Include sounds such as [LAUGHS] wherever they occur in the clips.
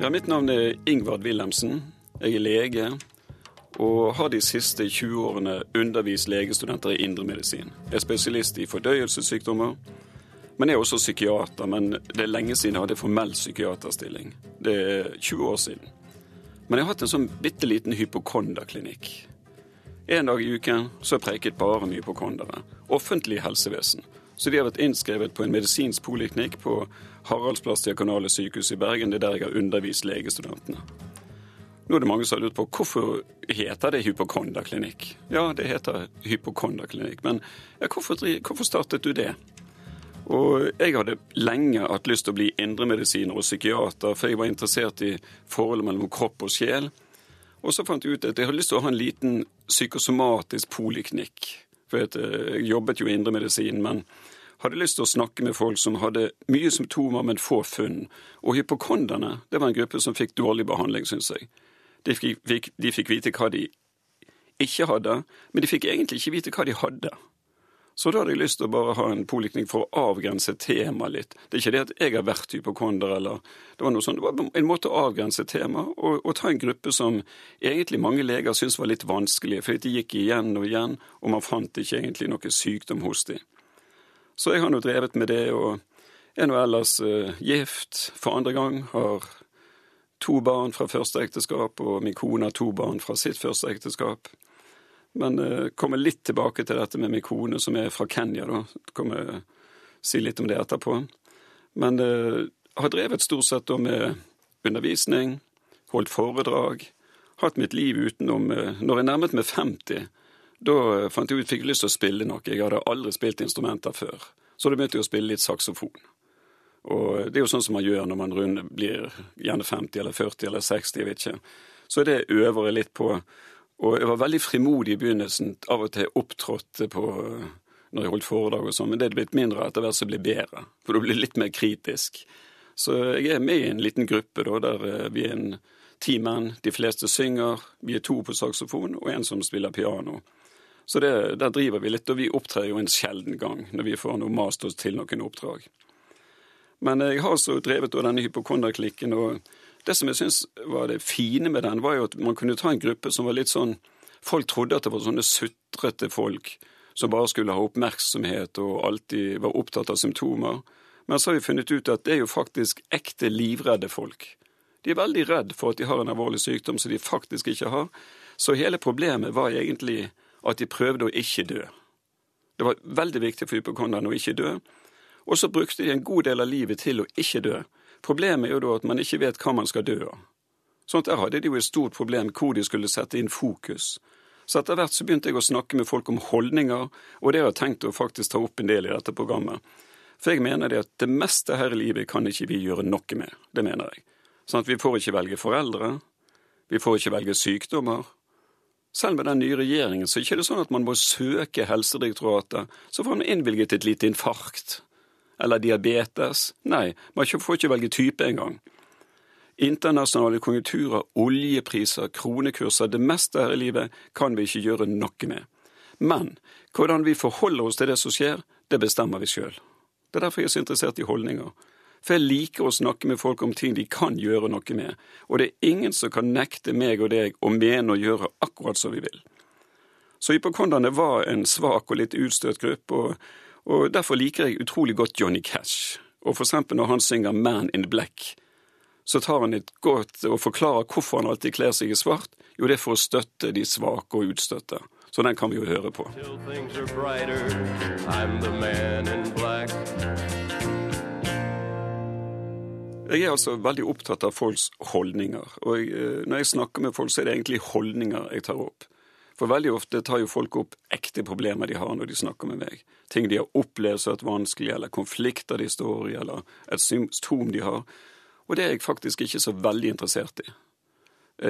Ja, mitt navn er Ingvard Wilhelmsen. Jeg er lege og har de siste 20 årene undervist legestudenter i indremedisin. Jeg er spesialist i fordøyelsessykdommer, men jeg er også psykiater. Men det er lenge siden jeg hadde formell psykiaterstilling. Det er 20 år siden. Men jeg har hatt en sånn bitte liten hypokonderklinikk. En dag i uken så har jeg preiket bare med hypokondere. Offentlig helsevesen. Så de har vært innskrevet på en medisinsk poliklinikk på Haraldsplass Diakonale sykehus i Bergen. Det er der jeg har undervist legestudentene. Nå er det mange som har lurt på hvorfor heter det hypokonderklinikk. Ja, det heter hypokonderklinikk, men ja, hvorfor, hvorfor startet du det? Og jeg hadde lenge hatt lyst til å bli indremedisiner og psykiater, for jeg var interessert i forholdet mellom kropp og sjel. Og så fant jeg ut at jeg hadde lyst til å ha en liten psykosomatisk poliklinikk. For jeg jobbet jo i indremedisin, men hadde lyst til å snakke med folk som hadde mye symptomer, men få funn. Og hypokonderne det var en gruppe som fikk dårlig behandling, syns jeg. De fikk, de fikk vite hva de ikke hadde, men de fikk egentlig ikke vite hva de hadde. Så da hadde jeg lyst til å bare ha en poliklinikk for å avgrense temaet litt. Det er ikke det at jeg har vært hypokonder, eller Det var noe sånt, det var en måte å avgrense temaet og, og, ta en gruppe som egentlig mange leger syntes var litt vanskelig, fordi de gikk igjen og igjen, og man fant ikke egentlig noe sykdom hos dem. Så jeg har nå drevet med det, og er nå ellers uh, gift for andre gang. Har to barn fra første ekteskap, og min kone har to barn fra sitt første ekteskap. Men uh, kommer litt tilbake til dette med min kone, som er fra Kenya. da. Kommer si litt om det etterpå. Men uh, har drevet stort sett da med undervisning, holdt foredrag, hatt mitt liv utenom uh, Når jeg nærmet meg 50, da fant jeg ut fikk lyst til å spille noe. Jeg hadde aldri spilt instrumenter før. Så da begynte jeg å spille litt saksofon. Og det er jo sånn som man gjør når man runder, blir gjerne 50 eller 40 eller 60, jeg vet ikke. Så det øver jeg litt på. Og jeg var veldig frimodig i begynnelsen. Av og til opptrådte på når jeg holdt foredrag og sånn, men det er blitt mindre etter hvert som blir bedre. For du blir litt mer kritisk. Så jeg er med i en liten gruppe da, der eh, vi er en ti menn. De fleste synger. Vi er to på saksofon og en som spiller piano. Så det, der driver vi litt, og vi opptrer jo en sjelden gang når vi får noe mast oss til noen oppdrag. Men jeg har så drevet denne hypokonderklikken, og det som jeg syns var det fine med den, var jo at man kunne ta en gruppe som var litt sånn Folk trodde at det var sånne sutrete folk som bare skulle ha oppmerksomhet og alltid var opptatt av symptomer. Men så har vi funnet ut at det er jo faktisk ekte livredde folk. De er veldig redd for at de har en alvorlig sykdom som de faktisk ikke har. Så hele problemet var egentlig at de prøvde å ikke dø. Det var veldig viktig for hypokonderne å ikke dø. Og så brukte de en god del av livet til å ikke dø. Problemet er jo da at man ikke vet hva man skal dø av. Sånn at Der hadde de jo et stort problem hvor de skulle sette inn fokus. Så etter hvert så begynte jeg å snakke med folk om holdninger, og det har jeg tenkt å faktisk ta opp en del i dette programmet. For jeg mener det at det meste her i livet kan ikke vi gjøre noe med. Det mener jeg. Sånn at vi får ikke velge foreldre. Vi får ikke velge sykdommer. Selv med den nye regjeringen så er det ikke sånn at man må søke Helsedirektoratet, så får man innvilget et lite infarkt eller diabetes. Nei, man får ikke velge type engang. Internasjonale konjunkturer, oljepriser, kronekurser, det meste her i livet kan vi ikke gjøre noe med. Men hvordan vi forholder oss til det som skjer, det bestemmer vi sjøl. Det er derfor jeg er så interessert i holdninger. For jeg liker å snakke med folk om ting de kan gjøre noe med, og det er ingen som kan nekte meg og deg å mene og gjøre akkurat som vi vil. Så hypokonderne var en svak og litt utstøtt gruppe, og og Derfor liker jeg utrolig godt Johnny Cash. Og for eksempel når han synger Man in Black, så tar han et godt og forklarer hvorfor han alltid kler seg i svart. Jo, det er for å støtte de svake og utstøtte. Så den kan vi jo høre på. Jeg er altså veldig opptatt av folks holdninger. Og jeg, eh, når jeg snakker med folk, så er det egentlig holdninger jeg tar opp. For veldig ofte tar jo folk opp ekte problemer de har når de snakker med meg. Ting de har opplevd som et vanskelig, eller konflikter de står i, eller et symptom de har. Og det er jeg faktisk ikke så veldig interessert i.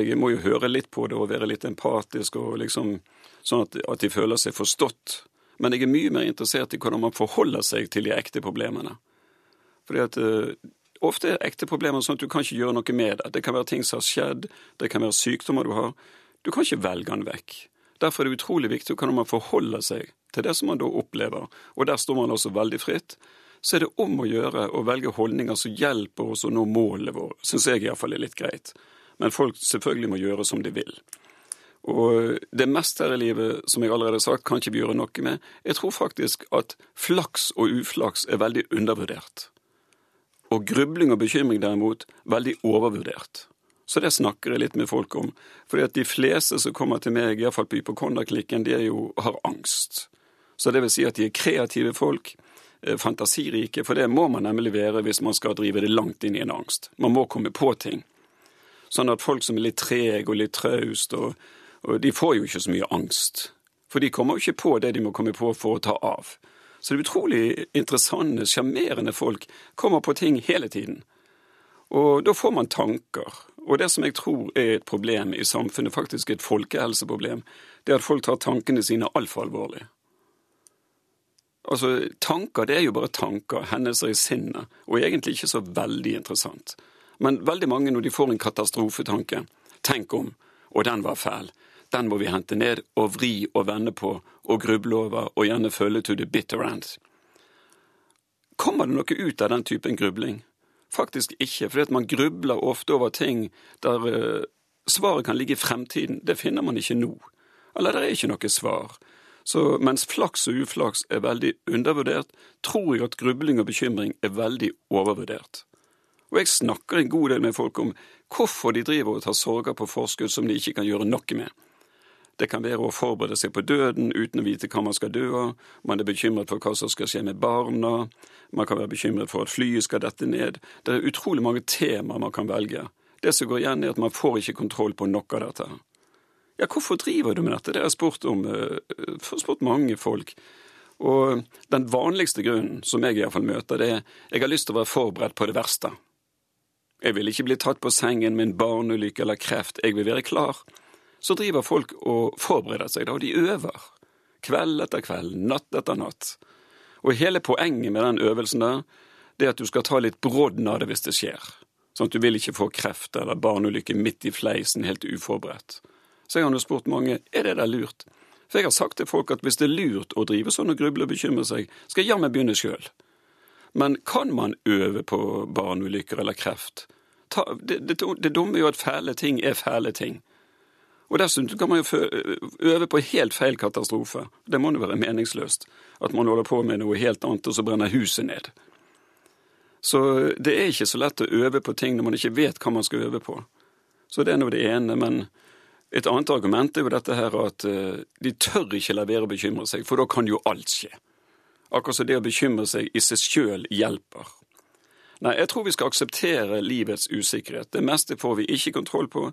Jeg må jo høre litt på det og være litt empatisk, og liksom, sånn at, at de føler seg forstått. Men jeg er mye mer interessert i hvordan man forholder seg til de ekte problemene. Fordi at uh, Ofte er ekte problemer sånn at du kan ikke gjøre noe med det. Det kan være ting som har skjedd, det kan være sykdommer du har. Du kan ikke velge den vekk. Derfor er det utrolig viktig hvordan man forholder seg til det som man da opplever, og der står man også veldig fritt så er det om å gjøre å velge holdninger som hjelper oss å nå målene våre. Syns jeg iallfall er litt greit. Men folk selvfølgelig må gjøre som de vil. Og det meste her i livet, som jeg allerede har sagt, kan ikke vi gjøre noe med. Jeg tror faktisk at flaks og uflaks er veldig undervurdert. Og grubling og bekymring derimot veldig overvurdert. Så det snakker jeg litt med folk om. Fordi at de fleste som kommer til meg, iallfall på hypokondaklikken, de jo, har angst. Så det vil si at de er kreative folk, eh, fantasirike, for det må man nemlig være hvis man skal drive det langt inn i en angst. Man må komme på ting. Sånn at folk som er litt trege og litt traust, og, og de får jo ikke så mye angst. For de kommer jo ikke på det de må komme på for å ta av. Så det er utrolig interessante, sjarmerende folk. Kommer på ting hele tiden. Og da får man tanker. Og det som jeg tror er et problem i samfunnet, faktisk et folkehelseproblem, det er at folk tar tankene sine altfor alvorlig. Altså, tanker det er jo bare tanker, hendelser i sinnet, og egentlig ikke så veldig interessant. Men veldig mange, når de får en katastrofetanke, tenk om, og den var fæl, den må vi hente ned og vri og vende på og gruble over og gjerne følge to the bitter end. Kommer det noe ut av den typen grubling? Faktisk ikke, for man grubler ofte over ting der uh, svaret kan ligge i fremtiden. Det finner man ikke nå. Eller det er ikke noe svar. Så mens flaks og uflaks er veldig undervurdert, tror jeg at grubling og bekymring er veldig overvurdert. Og jeg snakker en god del med folk om hvorfor de driver og tar sorger på forskudd som de ikke kan gjøre noe med. Det kan være å forberede seg på døden uten å vite hva man skal dø av. Man er bekymret for hva som skal skje med barna. Man kan være bekymret for at flyet skal dette ned. Det er utrolig mange temaer man kan velge. Det som går igjen, er at man får ikke kontroll på noe av dette. Ja, hvorfor driver du med dette? Det har jeg spurt om. Uh, spurt mange folk. Og den vanligste grunnen som jeg iallfall møter, det er jeg har lyst til å være forberedt på det verste. Jeg vil ikke bli tatt på sengen med en barneulykke eller kreft, jeg vil være klar så driver folk og forbereder seg, da, og de øver. Kveld etter kveld, natt etter natt. Og hele poenget med den øvelsen der, det er at du skal ta litt brodden av det hvis det skjer. Sånn at du vil ikke få kreft eller barneulykke midt i fleisen helt uforberedt. Så jeg har nå spurt mange er det der lurt. For jeg har sagt til folk at hvis det er lurt å drive sånn og gruble og bekymre seg, skal jeg jammen begynne sjøl. Men kan man øve på barneulykker eller kreft? Ta, det, det, det dumme er jo at fæle ting er fæle ting. Og dessuten kan man jo øve på helt feil katastrofe. Det må jo være meningsløst. At man holder på med noe helt annet, og så brenner huset ned. Så det er ikke så lett å øve på ting når man ikke vet hva man skal øve på. Så det er nå det ene. Men et annet argument er jo dette her at eh, de tør ikke la være å bekymre seg, for da kan jo alt skje. Akkurat som det å bekymre seg i seg sjøl hjelper. Nei, jeg tror vi skal akseptere livets usikkerhet. Det meste får vi ikke kontroll på,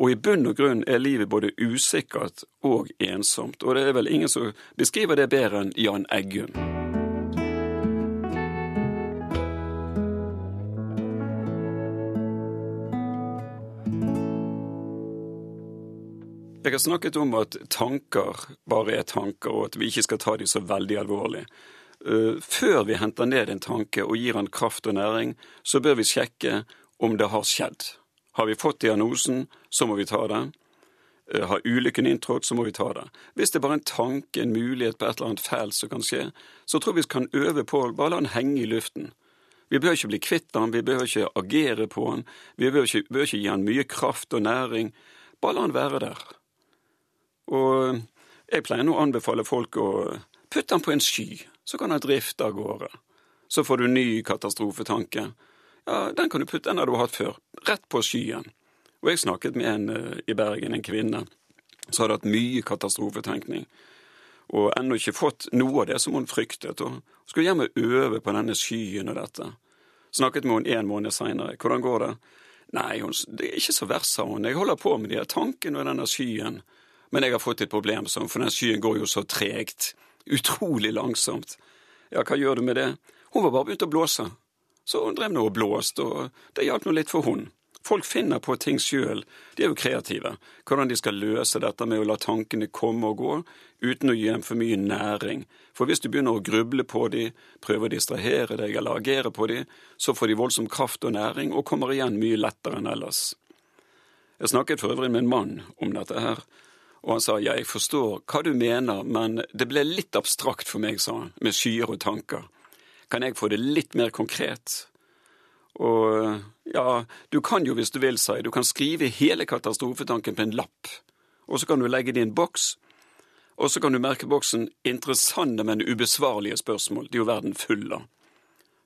og i bunn og grunn er livet både usikkert og ensomt. Og det er vel ingen som beskriver det bedre enn Jan Eggum. Jeg har snakket om at tanker bare er tanker, og at vi ikke skal ta dem så veldig alvorlig. Eh, før vi henter ned en tanke og gir han kraft og næring, så bør vi sjekke om det har skjedd. Har vi fått diagnosen, så må vi ta det. Eh, har ulykken inntrådt, så må vi ta det. Hvis det er bare en tanke, en mulighet på et eller annet fælt som kan skje, så tror vi vi kan øve på å bare la den henge i luften. Vi bør ikke bli kvitt den, vi bør ikke agere på den, vi bør ikke, bør ikke gi den mye kraft og næring. Bare la den være der. Og jeg pleier nå å anbefale folk å putte den på en sky så kan han drifte av gårde. Så får du ny katastrofetanke. Ja, den kan du putte, den har du hatt før. Rett på skyen. Og jeg snakket med en uh, i Bergen, en kvinne, som hadde hatt mye katastrofetenkning. Og ennå ikke fått noe av det som hun fryktet. Og skulle hjem og øve på denne skyen og dette. Snakket med henne en måned seinere. Hvordan går det? Nei, hun, det er ikke så verst, sa hun. Jeg holder på med de her tankene og denne skyen. Men jeg har fått et problem, for den skyen går jo så tregt. Utrolig langsomt. Ja, hva gjør du med det? Hun var bare begynt å blåse. Så hun drev nå og blåste, og det hjalp nå litt for hun. Folk finner på ting sjøl, de er jo kreative. Hvordan de skal løse dette med å la tankene komme og gå, uten å gi dem for mye næring. For hvis du begynner å gruble på de, prøve å distrahere deg eller agere på de, så får de voldsom kraft og næring og kommer igjen mye lettere enn ellers. Jeg snakket for øvrig med en mann om dette her, og han sa ja, jeg forstår hva du mener, men det ble litt abstrakt for meg, sa han, med skyer og tanker. Kan jeg få det litt mer konkret? Og ja, du kan jo hvis du vil, sa jeg, du kan skrive hele katastrofetanken på en lapp, og så kan du legge det i en boks, og så kan du merke boksen 'interessante, men ubesvarlige spørsmål'. Det er jo verden full av.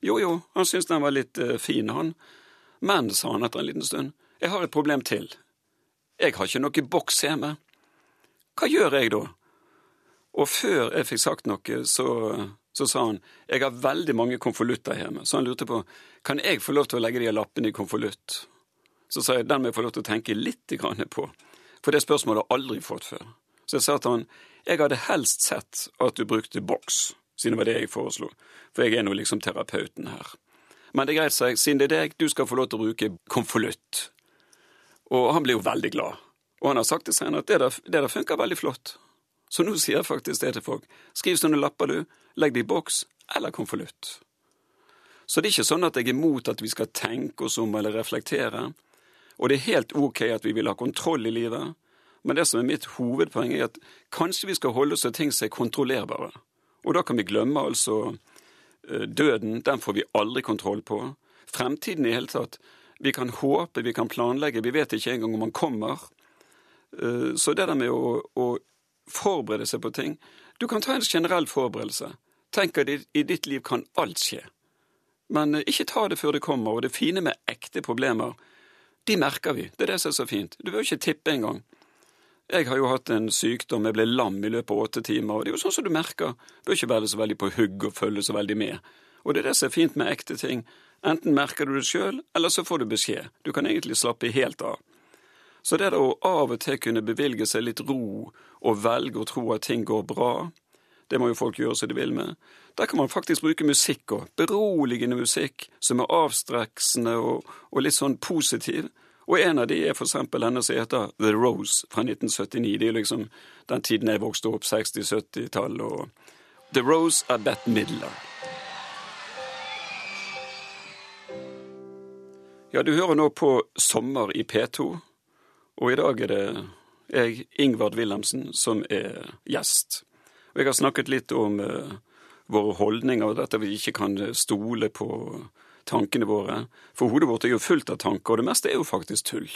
Jo jo, han syntes den var litt uh, fin, han. Men, sa han etter en liten stund, jeg har et problem til. Jeg har ikke noe boks hjemme. Hva gjør jeg da? Og før jeg fikk sagt noe, så så sa han jeg har veldig mange konvolutter hjemme, så han lurte på kan jeg få lov til å legge de lappene i konvolutt. Så sa jeg den må jeg få lov til å tenke litt på, for det spørsmålet har jeg aldri fått før. Så jeg sa til han jeg hadde helst sett at du brukte boks, siden det var det jeg foreslo, for jeg er nå liksom terapeuten her. Men det er greit, sa jeg, siden det er deg, du skal få lov til å bruke konvolutt. Og han ble jo veldig glad. Og han har sagt det senere at det der, det der funker veldig flott. Så nå sier jeg faktisk det til folk. Skriv sånne lapper, du. Legg det i boks eller konvolutt. Så det er ikke sånn at jeg er imot at vi skal tenke oss om eller reflektere. Og det er helt ok at vi vil ha kontroll i livet, men det som er mitt hovedpoeng, er at kanskje vi skal holde oss til ting som er kontrollerbare. Og da kan vi glemme altså eh, døden, den får vi aldri kontroll på. Fremtiden i hele tatt. Vi kan håpe, vi kan planlegge, vi vet ikke engang om han kommer. Eh, så det der med å, å forberede seg på ting Du kan ta en generell forberedelse. Tenk at i ditt liv kan alt skje. Men eh, ikke ta det før det kommer, og det fine med ekte problemer, de merker vi. Det er det som er så fint. Du bør ikke tippe engang. Jeg har jo hatt en sykdom, jeg ble lam i løpet av åtte timer, og det er jo sånn som du merker. Du bør ikke være så veldig på hugg og følge så veldig med. Og det er det som er fint med ekte ting. Enten merker du det sjøl, eller så får du beskjed. Du kan egentlig slappe helt av. Så det å av og til kunne bevilge seg litt ro og velge å tro at ting går bra, det må jo folk gjøre som de vil med. Der kan man faktisk bruke musikk og beroligende musikk som er avstreksende og, og litt sånn positiv. Og en av de er eksempel denne som heter The Rose fra 1979. Det er liksom den tiden jeg vokste opp, 60-70-tallet. og The Rose er Bette Midler. Ja, du hører nå på Sommer i P2, og i dag er det jeg, Ingvard Wilhelmsen, som er gjest. Og jeg har snakket litt om uh, våre holdninger, og dette vi ikke kan stole på tankene våre. For hodet vårt er jo fullt av tanker, og det meste er jo faktisk tull.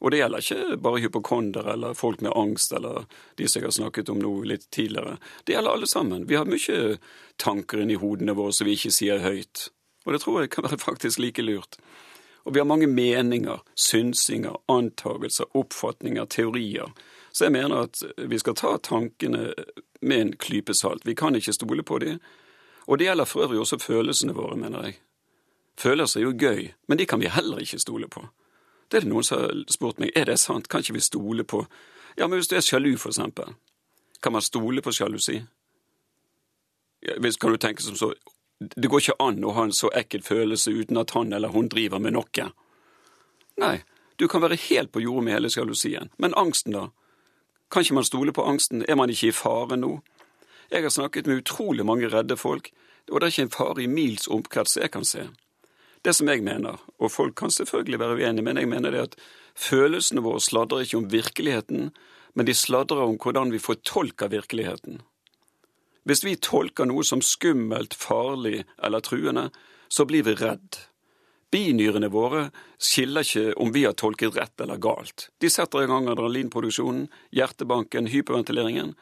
Og det gjelder ikke bare hypokonder eller folk med angst eller de som jeg har snakket om nå litt tidligere. Det gjelder alle sammen. Vi har mye tanker inni hodene våre som vi ikke sier høyt. Og det tror jeg kan være [LAUGHS] faktisk like lurt. Og vi har mange meninger, synsinger, antagelser, oppfatninger, teorier så jeg mener at vi skal ta tankene med en klype salt. Vi kan ikke stole på dem. Og det gjelder for øvrig også følelsene våre, mener jeg. Følelser er jo gøy, men de kan vi heller ikke stole på. Det er det noen som har spurt meg, er det sant, kan ikke vi stole på Ja, men hvis du er sjalu, for eksempel, kan man stole på sjalusi? Ja, hvis kan du tenke som så, det går ikke an å ha en så ekkel følelse uten at han eller hun driver med noe. Nei, du kan være helt på jordet med hele sjalusien, men angsten, da? Kan ikke man stole på angsten? Er man ikke i fare nå? Jeg har snakket med utrolig mange redde folk, og det er ikke en fare i mils omkrets jeg kan se. Det som jeg mener, og folk kan selvfølgelig være uenige, men jeg mener det at følelsene våre sladrer ikke om virkeligheten, men de sladrer om hvordan vi fortolker virkeligheten. Hvis vi tolker noe som skummelt, farlig eller truende, så blir vi redd. Binyrene våre skiller ikke om vi har tolket rett eller galt. De setter i gang adrenalinproduksjonen, hjertebanken, hyperventileringen.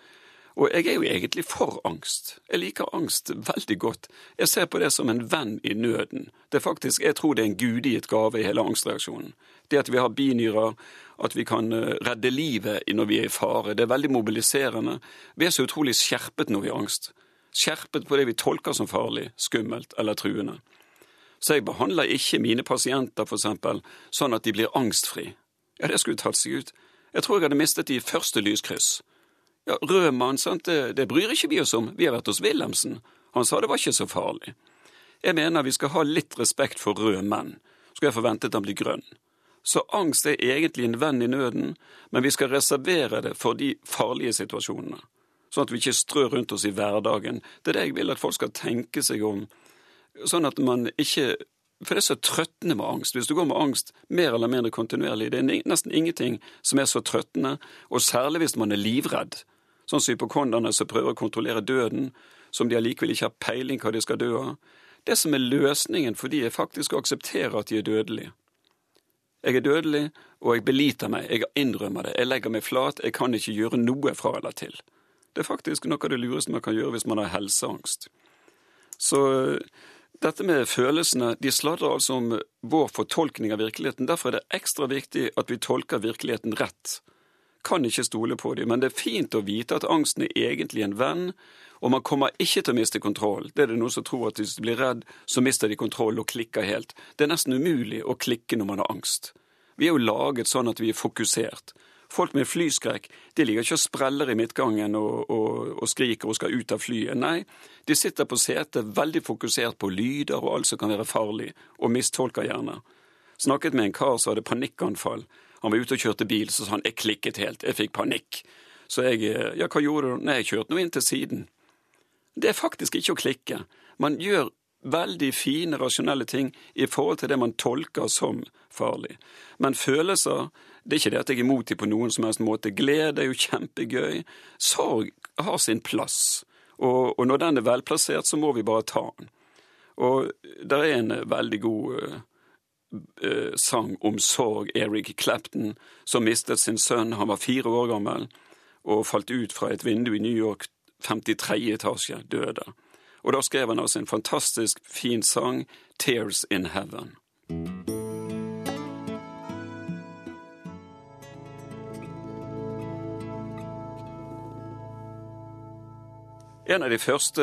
Og jeg er jo egentlig for angst. Jeg liker angst veldig godt. Jeg ser på det som en venn i nøden. Det er faktisk, Jeg tror det er en gudegitt gave i hele angstreaksjonen. Det at vi har binyrer, at vi kan eh, redde livet når vi er i fare, det er veldig mobiliserende. Vi er så utrolig skjerpet når vi har angst. Skjerpet på det vi tolker som farlig, skummelt eller truende. Så jeg behandler ikke mine pasienter eksempel, sånn at de blir angstfri. Ja, det skulle tatt seg ut. Jeg tror jeg hadde mistet de første lyskryss. Ja, Rød mann, sant, det, det bryr ikke vi oss om, vi har vært hos Wilhelmsen. Han sa det var ikke så farlig. Jeg mener vi skal ha litt respekt for røde menn. Skulle jeg forventet han blir grønn. Så angst er egentlig en venn i nøden, men vi skal reservere det for de farlige situasjonene. Sånn at vi ikke strør rundt oss i hverdagen. Det er det jeg vil at folk skal tenke seg om sånn at man ikke For det er så trøttende med angst. Hvis du går med angst mer eller mindre kontinuerlig, det er nesten ingenting som er så trøttende, og særlig hvis man er livredd. Sånn som hypokonderne som prøver å kontrollere døden, som de allikevel ikke har peiling hva de skal dø av. Det som er løsningen for de, er faktisk å akseptere at de er dødelige. Jeg er dødelig, og jeg beliter meg, jeg innrømmer det, jeg legger meg flat, jeg kan ikke gjøre noe fra eller til. Det er faktisk noe av det lureste man kan gjøre hvis man har helseangst. Så dette med følelsene, de sladrer altså om vår fortolkning av virkeligheten. Derfor er det ekstra viktig at vi tolker virkeligheten rett. Kan ikke stole på dem, men det er fint å vite at angsten er egentlig en venn, og man kommer ikke til å miste kontroll. Det er det noen som tror at hvis de blir redd, så mister de kontroll og klikker helt. Det er nesten umulig å klikke når man har angst. Vi er jo laget sånn at vi er fokusert. Folk med flyskrekk de ligger ikke og spreller i midtgangen og, og, og, skriker og skal ut av flyet. Nei, de sitter på setet veldig fokusert på lyder og alt som kan være farlig, og mistolker gjerne. Snakket med en kar som hadde panikkanfall. Han var ute og kjørte bil, så sa han jeg klikket helt, jeg fikk panikk. Så jeg ja, hva gjorde du? Nei, jeg kjørte nå inn til siden. Det er faktisk ikke å klikke. Man gjør veldig fine, rasjonelle ting i forhold til det man tolker som farlig. Men følelser det er ikke det at jeg er imot dem på noen som helst måte. Glede er jo kjempegøy. Sorg har sin plass. Og, og når den er velplassert, så må vi bare ta den. Og det er en veldig god uh, sang om sorg, Eric Clapton, som mistet sin sønn. Han var fire år gammel og falt ut fra et vindu i New York 53. etasje døde. Og da skrev han altså en fantastisk fin sang, 'Tears in Heaven'. En av de første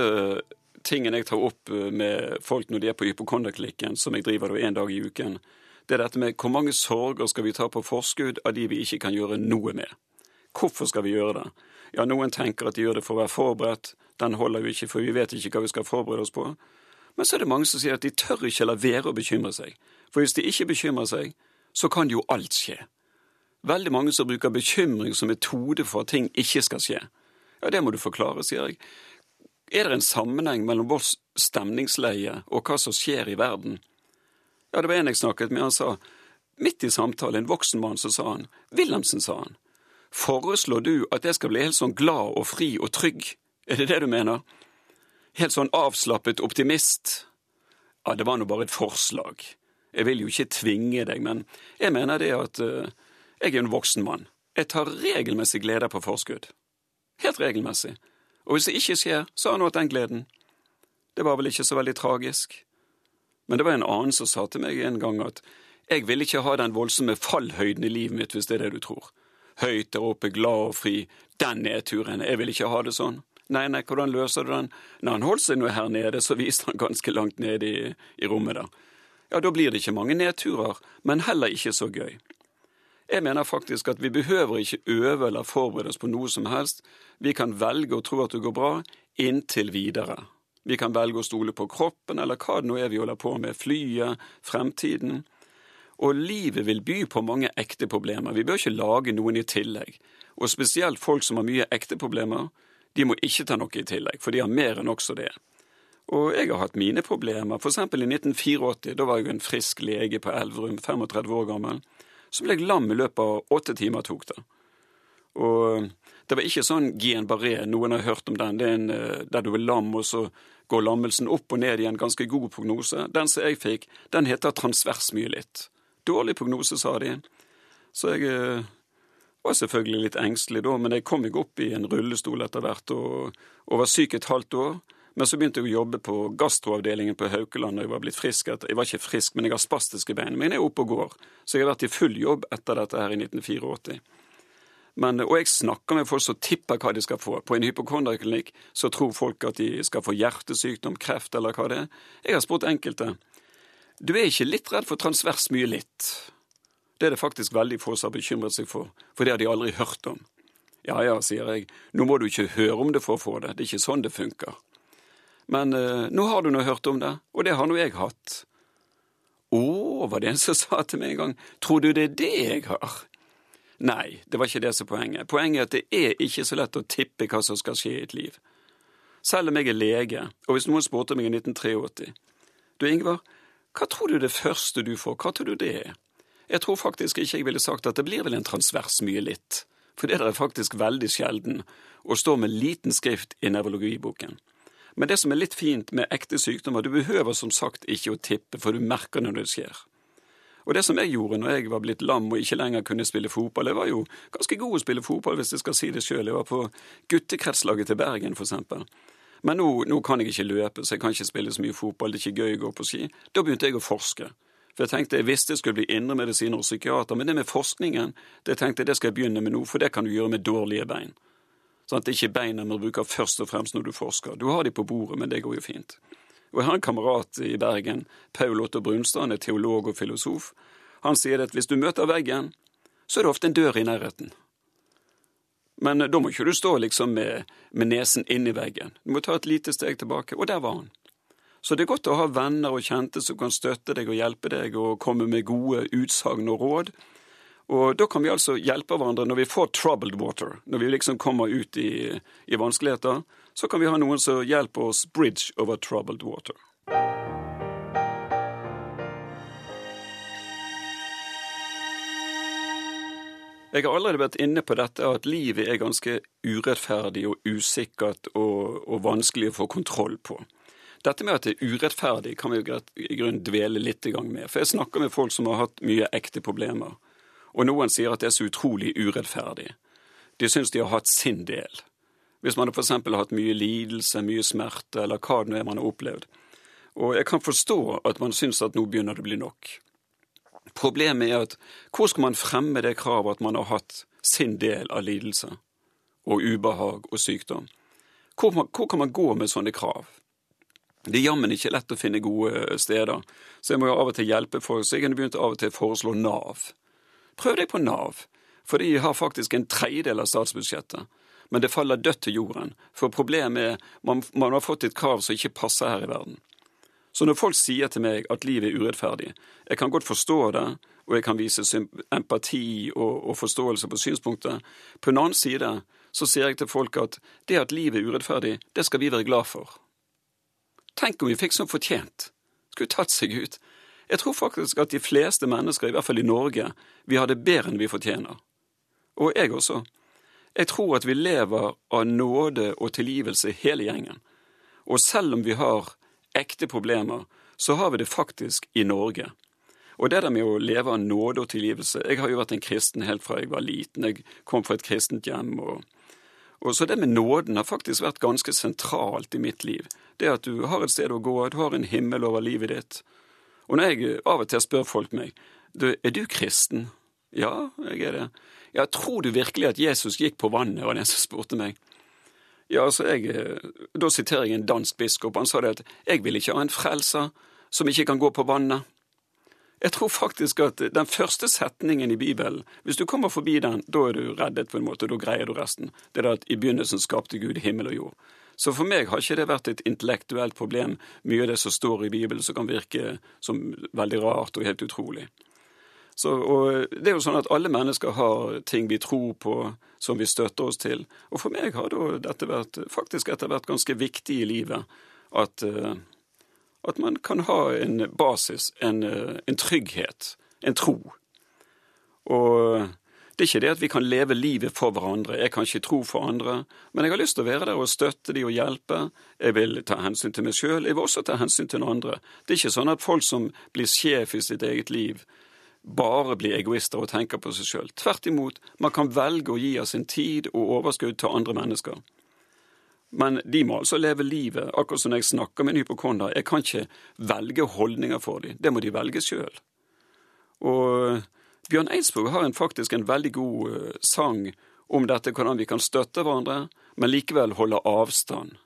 tingene jeg tar opp med folk når de er på hypokonderklinikken, som jeg driver en dag i uken, det er dette med hvor mange sorger skal vi ta på forskudd av de vi ikke kan gjøre noe med. Hvorfor skal vi gjøre det? Ja, noen tenker at de gjør det for å være forberedt. Den holder jo ikke, for vi vet ikke hva vi skal forberede oss på. Men så er det mange som sier at de tør ikke la være å bekymre seg. For hvis de ikke bekymrer seg, så kan jo alt skje. Veldig mange som bruker bekymring som metode for at ting ikke skal skje. Ja, det må du forklare, sier jeg. Er det en sammenheng mellom vårt stemningsleie og hva som skjer i verden? Ja, det var en jeg snakket med, han sa, midt i samtalen, en voksen mann, så sa han, Wilhelmsen, sa han, Foreslår du at jeg skal bli helt sånn glad og fri og trygg? Er det det du mener? Helt sånn avslappet optimist? Ja, det var nå bare et forslag. Jeg vil jo ikke tvinge deg, men jeg mener det at uh, jeg er en voksen mann. Jeg tar regelmessig glede på forskudd. Helt regelmessig. Og hvis det ikke skjer, så har han hatt den gleden. Det var vel ikke så veldig tragisk. Men det var en annen som sa til meg en gang at jeg vil ikke ha den voldsomme fallhøyden i livet mitt, hvis det er det du tror høyt der oppe, glad og fri. Den nedturen, jeg vil ikke ha det sånn. Nei, nei, hvordan løser du den? Når han holdt seg nå her nede, så viste han ganske langt ned i, i rommet der. Ja, da blir det ikke mange nedturer, men heller ikke så gøy. Jeg mener faktisk at vi behøver ikke øve eller forberede oss på noe som helst. Vi kan velge å tro at det går bra, inntil videre. Vi kan velge å stole på kroppen, eller hva det nå er vi holder på med, flyet, fremtiden. Og livet vil by på mange ekte problemer. Vi bør ikke lage noen i tillegg. Og spesielt folk som har mye ekte problemer, de må ikke ta noe i tillegg, for de har mer enn også det. Og jeg har hatt mine problemer. For eksempel i 1984, da var jeg en frisk lege på Elverum, 35 år gammel. Så ble jeg lam i løpet av åtte timer, tok det. Og det var ikke sånn Guillain-Barré, noen har hørt om den, det er en eh, der du er lam, og så går lammelsen opp og ned i en ganske god prognose. Den som jeg fikk, den heter transversmyelitt. Dårlig prognose, sa de. Så jeg eh, var selvfølgelig litt engstelig da, men jeg kom meg opp i en rullestol etter hvert og, og var syk et halvt år. Men så begynte jeg å jobbe på gastroavdelingen på Haukeland og jeg var blitt frisk. Jeg var ikke frisk, men jeg har spastiske bein. Men jeg er oppe og går. Så jeg har vært i full jobb etter dette her i 1984. Men, og jeg snakker med folk som tipper hva de skal få. På en hypokonderklinikk så tror folk at de skal få hjertesykdom, kreft eller hva det er. Jeg har spurt enkelte du er ikke litt redd for transvers mye litt? Det er det faktisk veldig få som har bekymret seg for, for det har de aldri hørt om. Ja ja, sier jeg, nå må du ikke høre om det for å få det, det er ikke sånn det funker. Men eh, nå har du nå hørt om det, og det har nå jeg hatt. Å, var det en som sa til meg en gang, tror du det er det jeg har? Nei, det var ikke det som poenget. Poenget er at det er ikke så lett å tippe hva som skal skje i et liv. Selv om jeg er lege, og hvis noen spurte meg i 1983 Du, Ingvar, hva tror du det første du får, hva tror du det er? Jeg tror faktisk ikke jeg ville sagt at det blir vel en transvers mye litt, for det er faktisk veldig sjelden, og står med liten skrift i nevrologiboken. Men det som er litt fint med ekte sykdommer, du behøver som sagt ikke å tippe, for du merker når det skjer. Og det som jeg gjorde når jeg var blitt lam og ikke lenger kunne spille fotball Jeg var jo ganske god å spille fotball, hvis jeg skal si det sjøl. Jeg var på guttekretslaget til Bergen, for eksempel. Men nå, nå, kan jeg ikke løpe, så jeg kan ikke spille så mye fotball. Det er ikke gøy å gå på ski. Da begynte jeg å forske. For jeg tenkte jeg visste jeg skulle bli indremedisiner og psykiater, men det med forskningen, det tenkte jeg det skal jeg begynne med nå, for det kan du gjøre med dårlige bein. Sånn at det ikke er beina man bruker først og fremst når du forsker. Du har de på bordet, men det går jo fint. Og Jeg har en kamerat i Bergen, Paul Otto Brunstad, han er teolog og filosof. Han sier at hvis du møter veggen, så er det ofte en dør i nærheten. Men da må ikke du stå liksom med, med nesen inn i veggen. Du må ta et lite steg tilbake, og der var han. Så det er godt å ha venner og kjente som kan støtte deg og hjelpe deg og komme med gode utsagn og råd. Og da kan vi altså hjelpe hverandre når vi får troubled water, når vi liksom kommer ut i, i vanskeligheter så kan vi ha noen som hjelper oss bridge over troubled water. Jeg har allerede vært inne på dette at livet er ganske urettferdig og usikkert og, og vanskelig å få kontroll på. Dette med at det er urettferdig, kan vi i grunnen dvele litt med. For jeg snakker med folk som har hatt mye ekte problemer, og noen sier at det er så utrolig urettferdig. De syns de har hatt sin del. Hvis man f.eks. har hatt mye lidelse, mye smerte, eller hva det nå er man har opplevd. Og jeg kan forstå at man syns at nå begynner det å bli nok. Problemet er at hvor skal man fremme det kravet at man har hatt sin del av lidelse og ubehag og sykdom? Hvor, hvor kan man gå med sånne krav? Det er jammen ikke lett å finne gode steder, så jeg må jo av og til hjelpe folk, så jeg kunne begynt av og til å foreslå Nav. Prøv deg på Nav, for de har faktisk en tredjedel av statsbudsjettet men det faller dødt til jorden. For problemet er man, man har fått et krav som ikke passer her i verden. Så når folk sier til meg at livet er urettferdig, jeg kan godt forstå det, og jeg kan vise empati og, og forståelse på synspunktet. På en annen side så sier jeg til folk at det at livet er urettferdig, det skal vi være glad for. Tenk om vi fikk som fortjent. Skulle tatt seg ut. Jeg tror faktisk at de fleste mennesker, i hvert fall i Norge, vi har det bedre enn vi fortjener. Og jeg også. Jeg tror at vi lever av nåde og tilgivelse hele gjengen. Og selv om vi har ekte problemer, så har vi det faktisk i Norge. Og det der med å leve av nåde og tilgivelse Jeg har jo vært en kristen helt fra jeg var liten. Jeg kom fra et kristent hjem. Og, og Så det med nåden har faktisk vært ganske sentralt i mitt liv. Det at du har et sted å gå, du har en himmel over livet ditt. Og når jeg av og til spør folk meg du, er du kristen? Ja, jeg er det. Ja, tror du virkelig at Jesus gikk på vannet, var det en som spurte meg. Ja, altså, jeg, eh, Da siterer jeg en dansk biskop. Han sa det at jeg vil ikke ha en frelser som ikke kan gå på vannet. Jeg tror faktisk at den første setningen i Bibelen, hvis du kommer forbi den, da er du reddet på en måte, og da greier du resten. Det er at i begynnelsen skapte Gud himmel og jord. Så for meg har ikke det vært et intellektuelt problem, mye av det som står i Bibelen som kan virke som veldig rart og helt utrolig. Så, og det er jo sånn at alle mennesker har ting vi tror på, som vi støtter oss til. Og for meg har dette vært, faktisk etter hvert ganske viktig i livet. At, uh, at man kan ha en basis, en, uh, en, trygghet, en tro. Og det er ikke det at vi kan leve livet for hverandre. Jeg kan ikke tro for andre, men jeg har lyst til å være der og støtte de og hjelpe. Jeg vil ta hensyn til meg sjøl, jeg vil også ta hensyn til noen andre. Det er ikke sånn at folk som blir sjef i sitt eget liv, bare blir egoister og tenker på seg sjøl. Tvert imot, man kan velge å gi av sin tid og overskudd til andre mennesker. Men de må altså leve livet, akkurat som når jeg snakker med en hypokonder. Jeg kan ikke velge holdninger for dem, det må de velge sjøl. Og Bjørn Eidsvåg har en, faktisk en veldig god uh, sang om dette, hvordan vi kan støtte hverandre, men likevel holde avstand.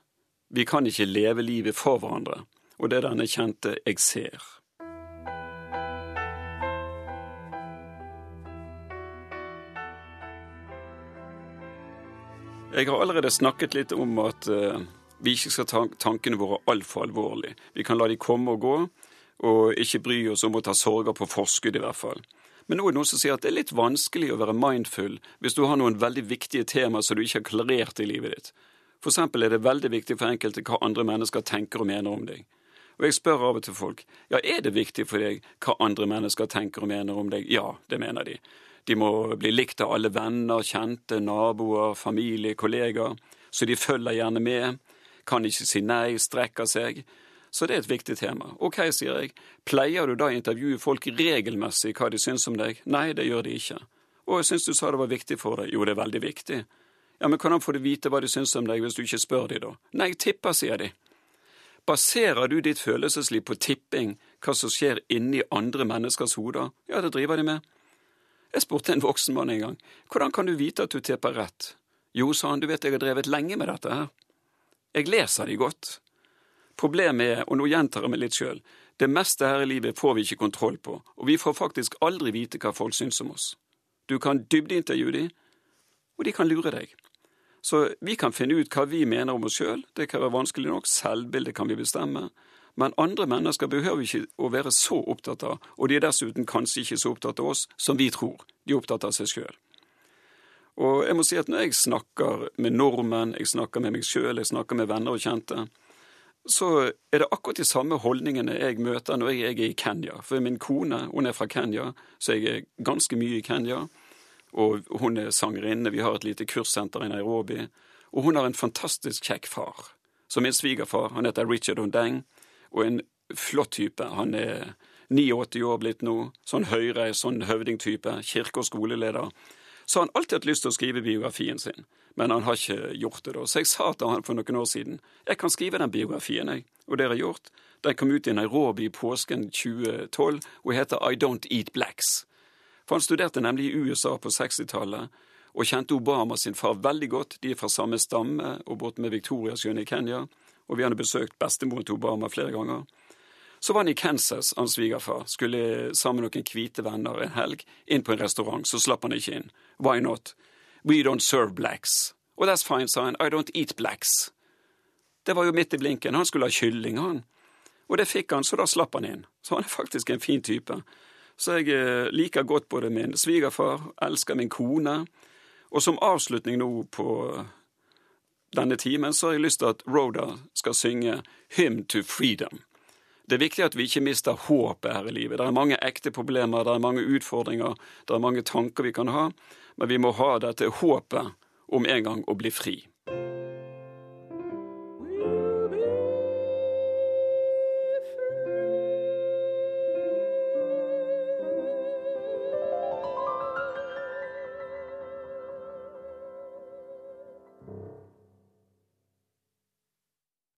Vi kan ikke leve livet for hverandre, og det er denne kjente 'jeg ser'. Jeg har allerede snakket litt om at uh, vi ikke skal ta tankene våre altfor alvorlig. Vi kan la de komme og gå, og ikke bry oss om å ta sorger på forskudd, i hvert fall. Men nå er det noen som sier at det er litt vanskelig å være mindful hvis du har noen veldig viktige temaer som du ikke har klarert i livet ditt. For eksempel er det veldig viktig for enkelte hva andre mennesker tenker og mener om deg. Og jeg spør av og til folk ja, er det viktig for deg hva andre mennesker tenker og mener om deg. Ja, det mener de. De må bli likt av alle venner, kjente, naboer, familie, kollegaer, så de følger gjerne med. kan ikke si nei, strekker seg. Så det er et viktig tema. Ok, sier jeg, pleier du da å intervjue folk regelmessig hva de syns om deg? Nei, det gjør de ikke. Og jeg syns du sa det var viktig for deg. Jo, det er veldig viktig. Ja, men hvordan får du vite hva de syns om deg hvis du ikke spør de da? Nei, tipper, sier de. Baserer du ditt følelsesliv på tipping, hva som skjer inni andre menneskers hoder? Ja, det driver de med. Jeg spurte en voksen mann en gang, hvordan kan du vite at du tipper rett? Jo, sa han, du vet jeg har drevet lenge med dette her. Jeg leser de godt. Problemet er, og nå gjentar jeg meg litt sjøl, det meste her i livet får vi ikke kontroll på, og vi får faktisk aldri vite hva folk syns om oss. Du kan dybdeintervjue de, og de kan lure deg. Så vi kan finne ut hva vi mener om oss sjøl, det kan være vanskelig nok, selvbildet kan vi bestemme, men andre mennesker behøver ikke å være så opptatt av, og de er dessuten kanskje ikke så opptatt av oss som vi tror. De er opptatt av seg sjøl. Og jeg må si at når jeg snakker med nordmenn, jeg snakker med meg sjøl, jeg snakker med venner og kjente, så er det akkurat de samme holdningene jeg møter når jeg er i Kenya. For min kone hun er fra Kenya, så jeg er ganske mye i Kenya. Og hun er sangerinne. Vi har et lite kurssenter i Nairobi. Og hun har en fantastisk kjekk far. som min svigerfar, han heter Richard Ondeng, og en flott type. Han er 89 år blitt nå. Sånn høyre, sånn høvdingtype. Kirke- og skoleleder. Så han alltid hatt lyst til å skrive biografien sin men han har ikke gjort det. da. Så jeg sa til han for noen år siden jeg kan skrive den biografien, jeg. Og det har jeg gjort. Den kom ut i Nairobi påsken 2012 og heter I Don't Eat Blacks. For han studerte nemlig i USA på 60-tallet og kjente Obama sin far veldig godt. De er fra samme stamme og båt med Victoriasjøen i Kenya. Og vi hadde besøkt bestemoren til Obama flere ganger. Så var han i Kansas, hans svigerfar, skulle sammen med noen hvite venner en helg inn på en restaurant. Så slapp han ikke inn. Why not? We don't serve blacks. Og that's fine, sa han. I don't eat blacks. Det var jo midt i blinken. Han skulle ha kylling, han. Og det fikk han, så da slapp han inn. Så han er faktisk en fin type. Så jeg eh, liker godt både min svigerfar, elsker min kone. Og som avslutning nå på denne timen, så har jeg lyst til at Rhoda skal synge Hymn to Freedom. Det er viktig at vi ikke mister håpet her i livet. Det er mange ekte problemer, det er mange utfordringer, det er mange tanker vi kan ha men vi må ha dette håpet om en gang å bli fri.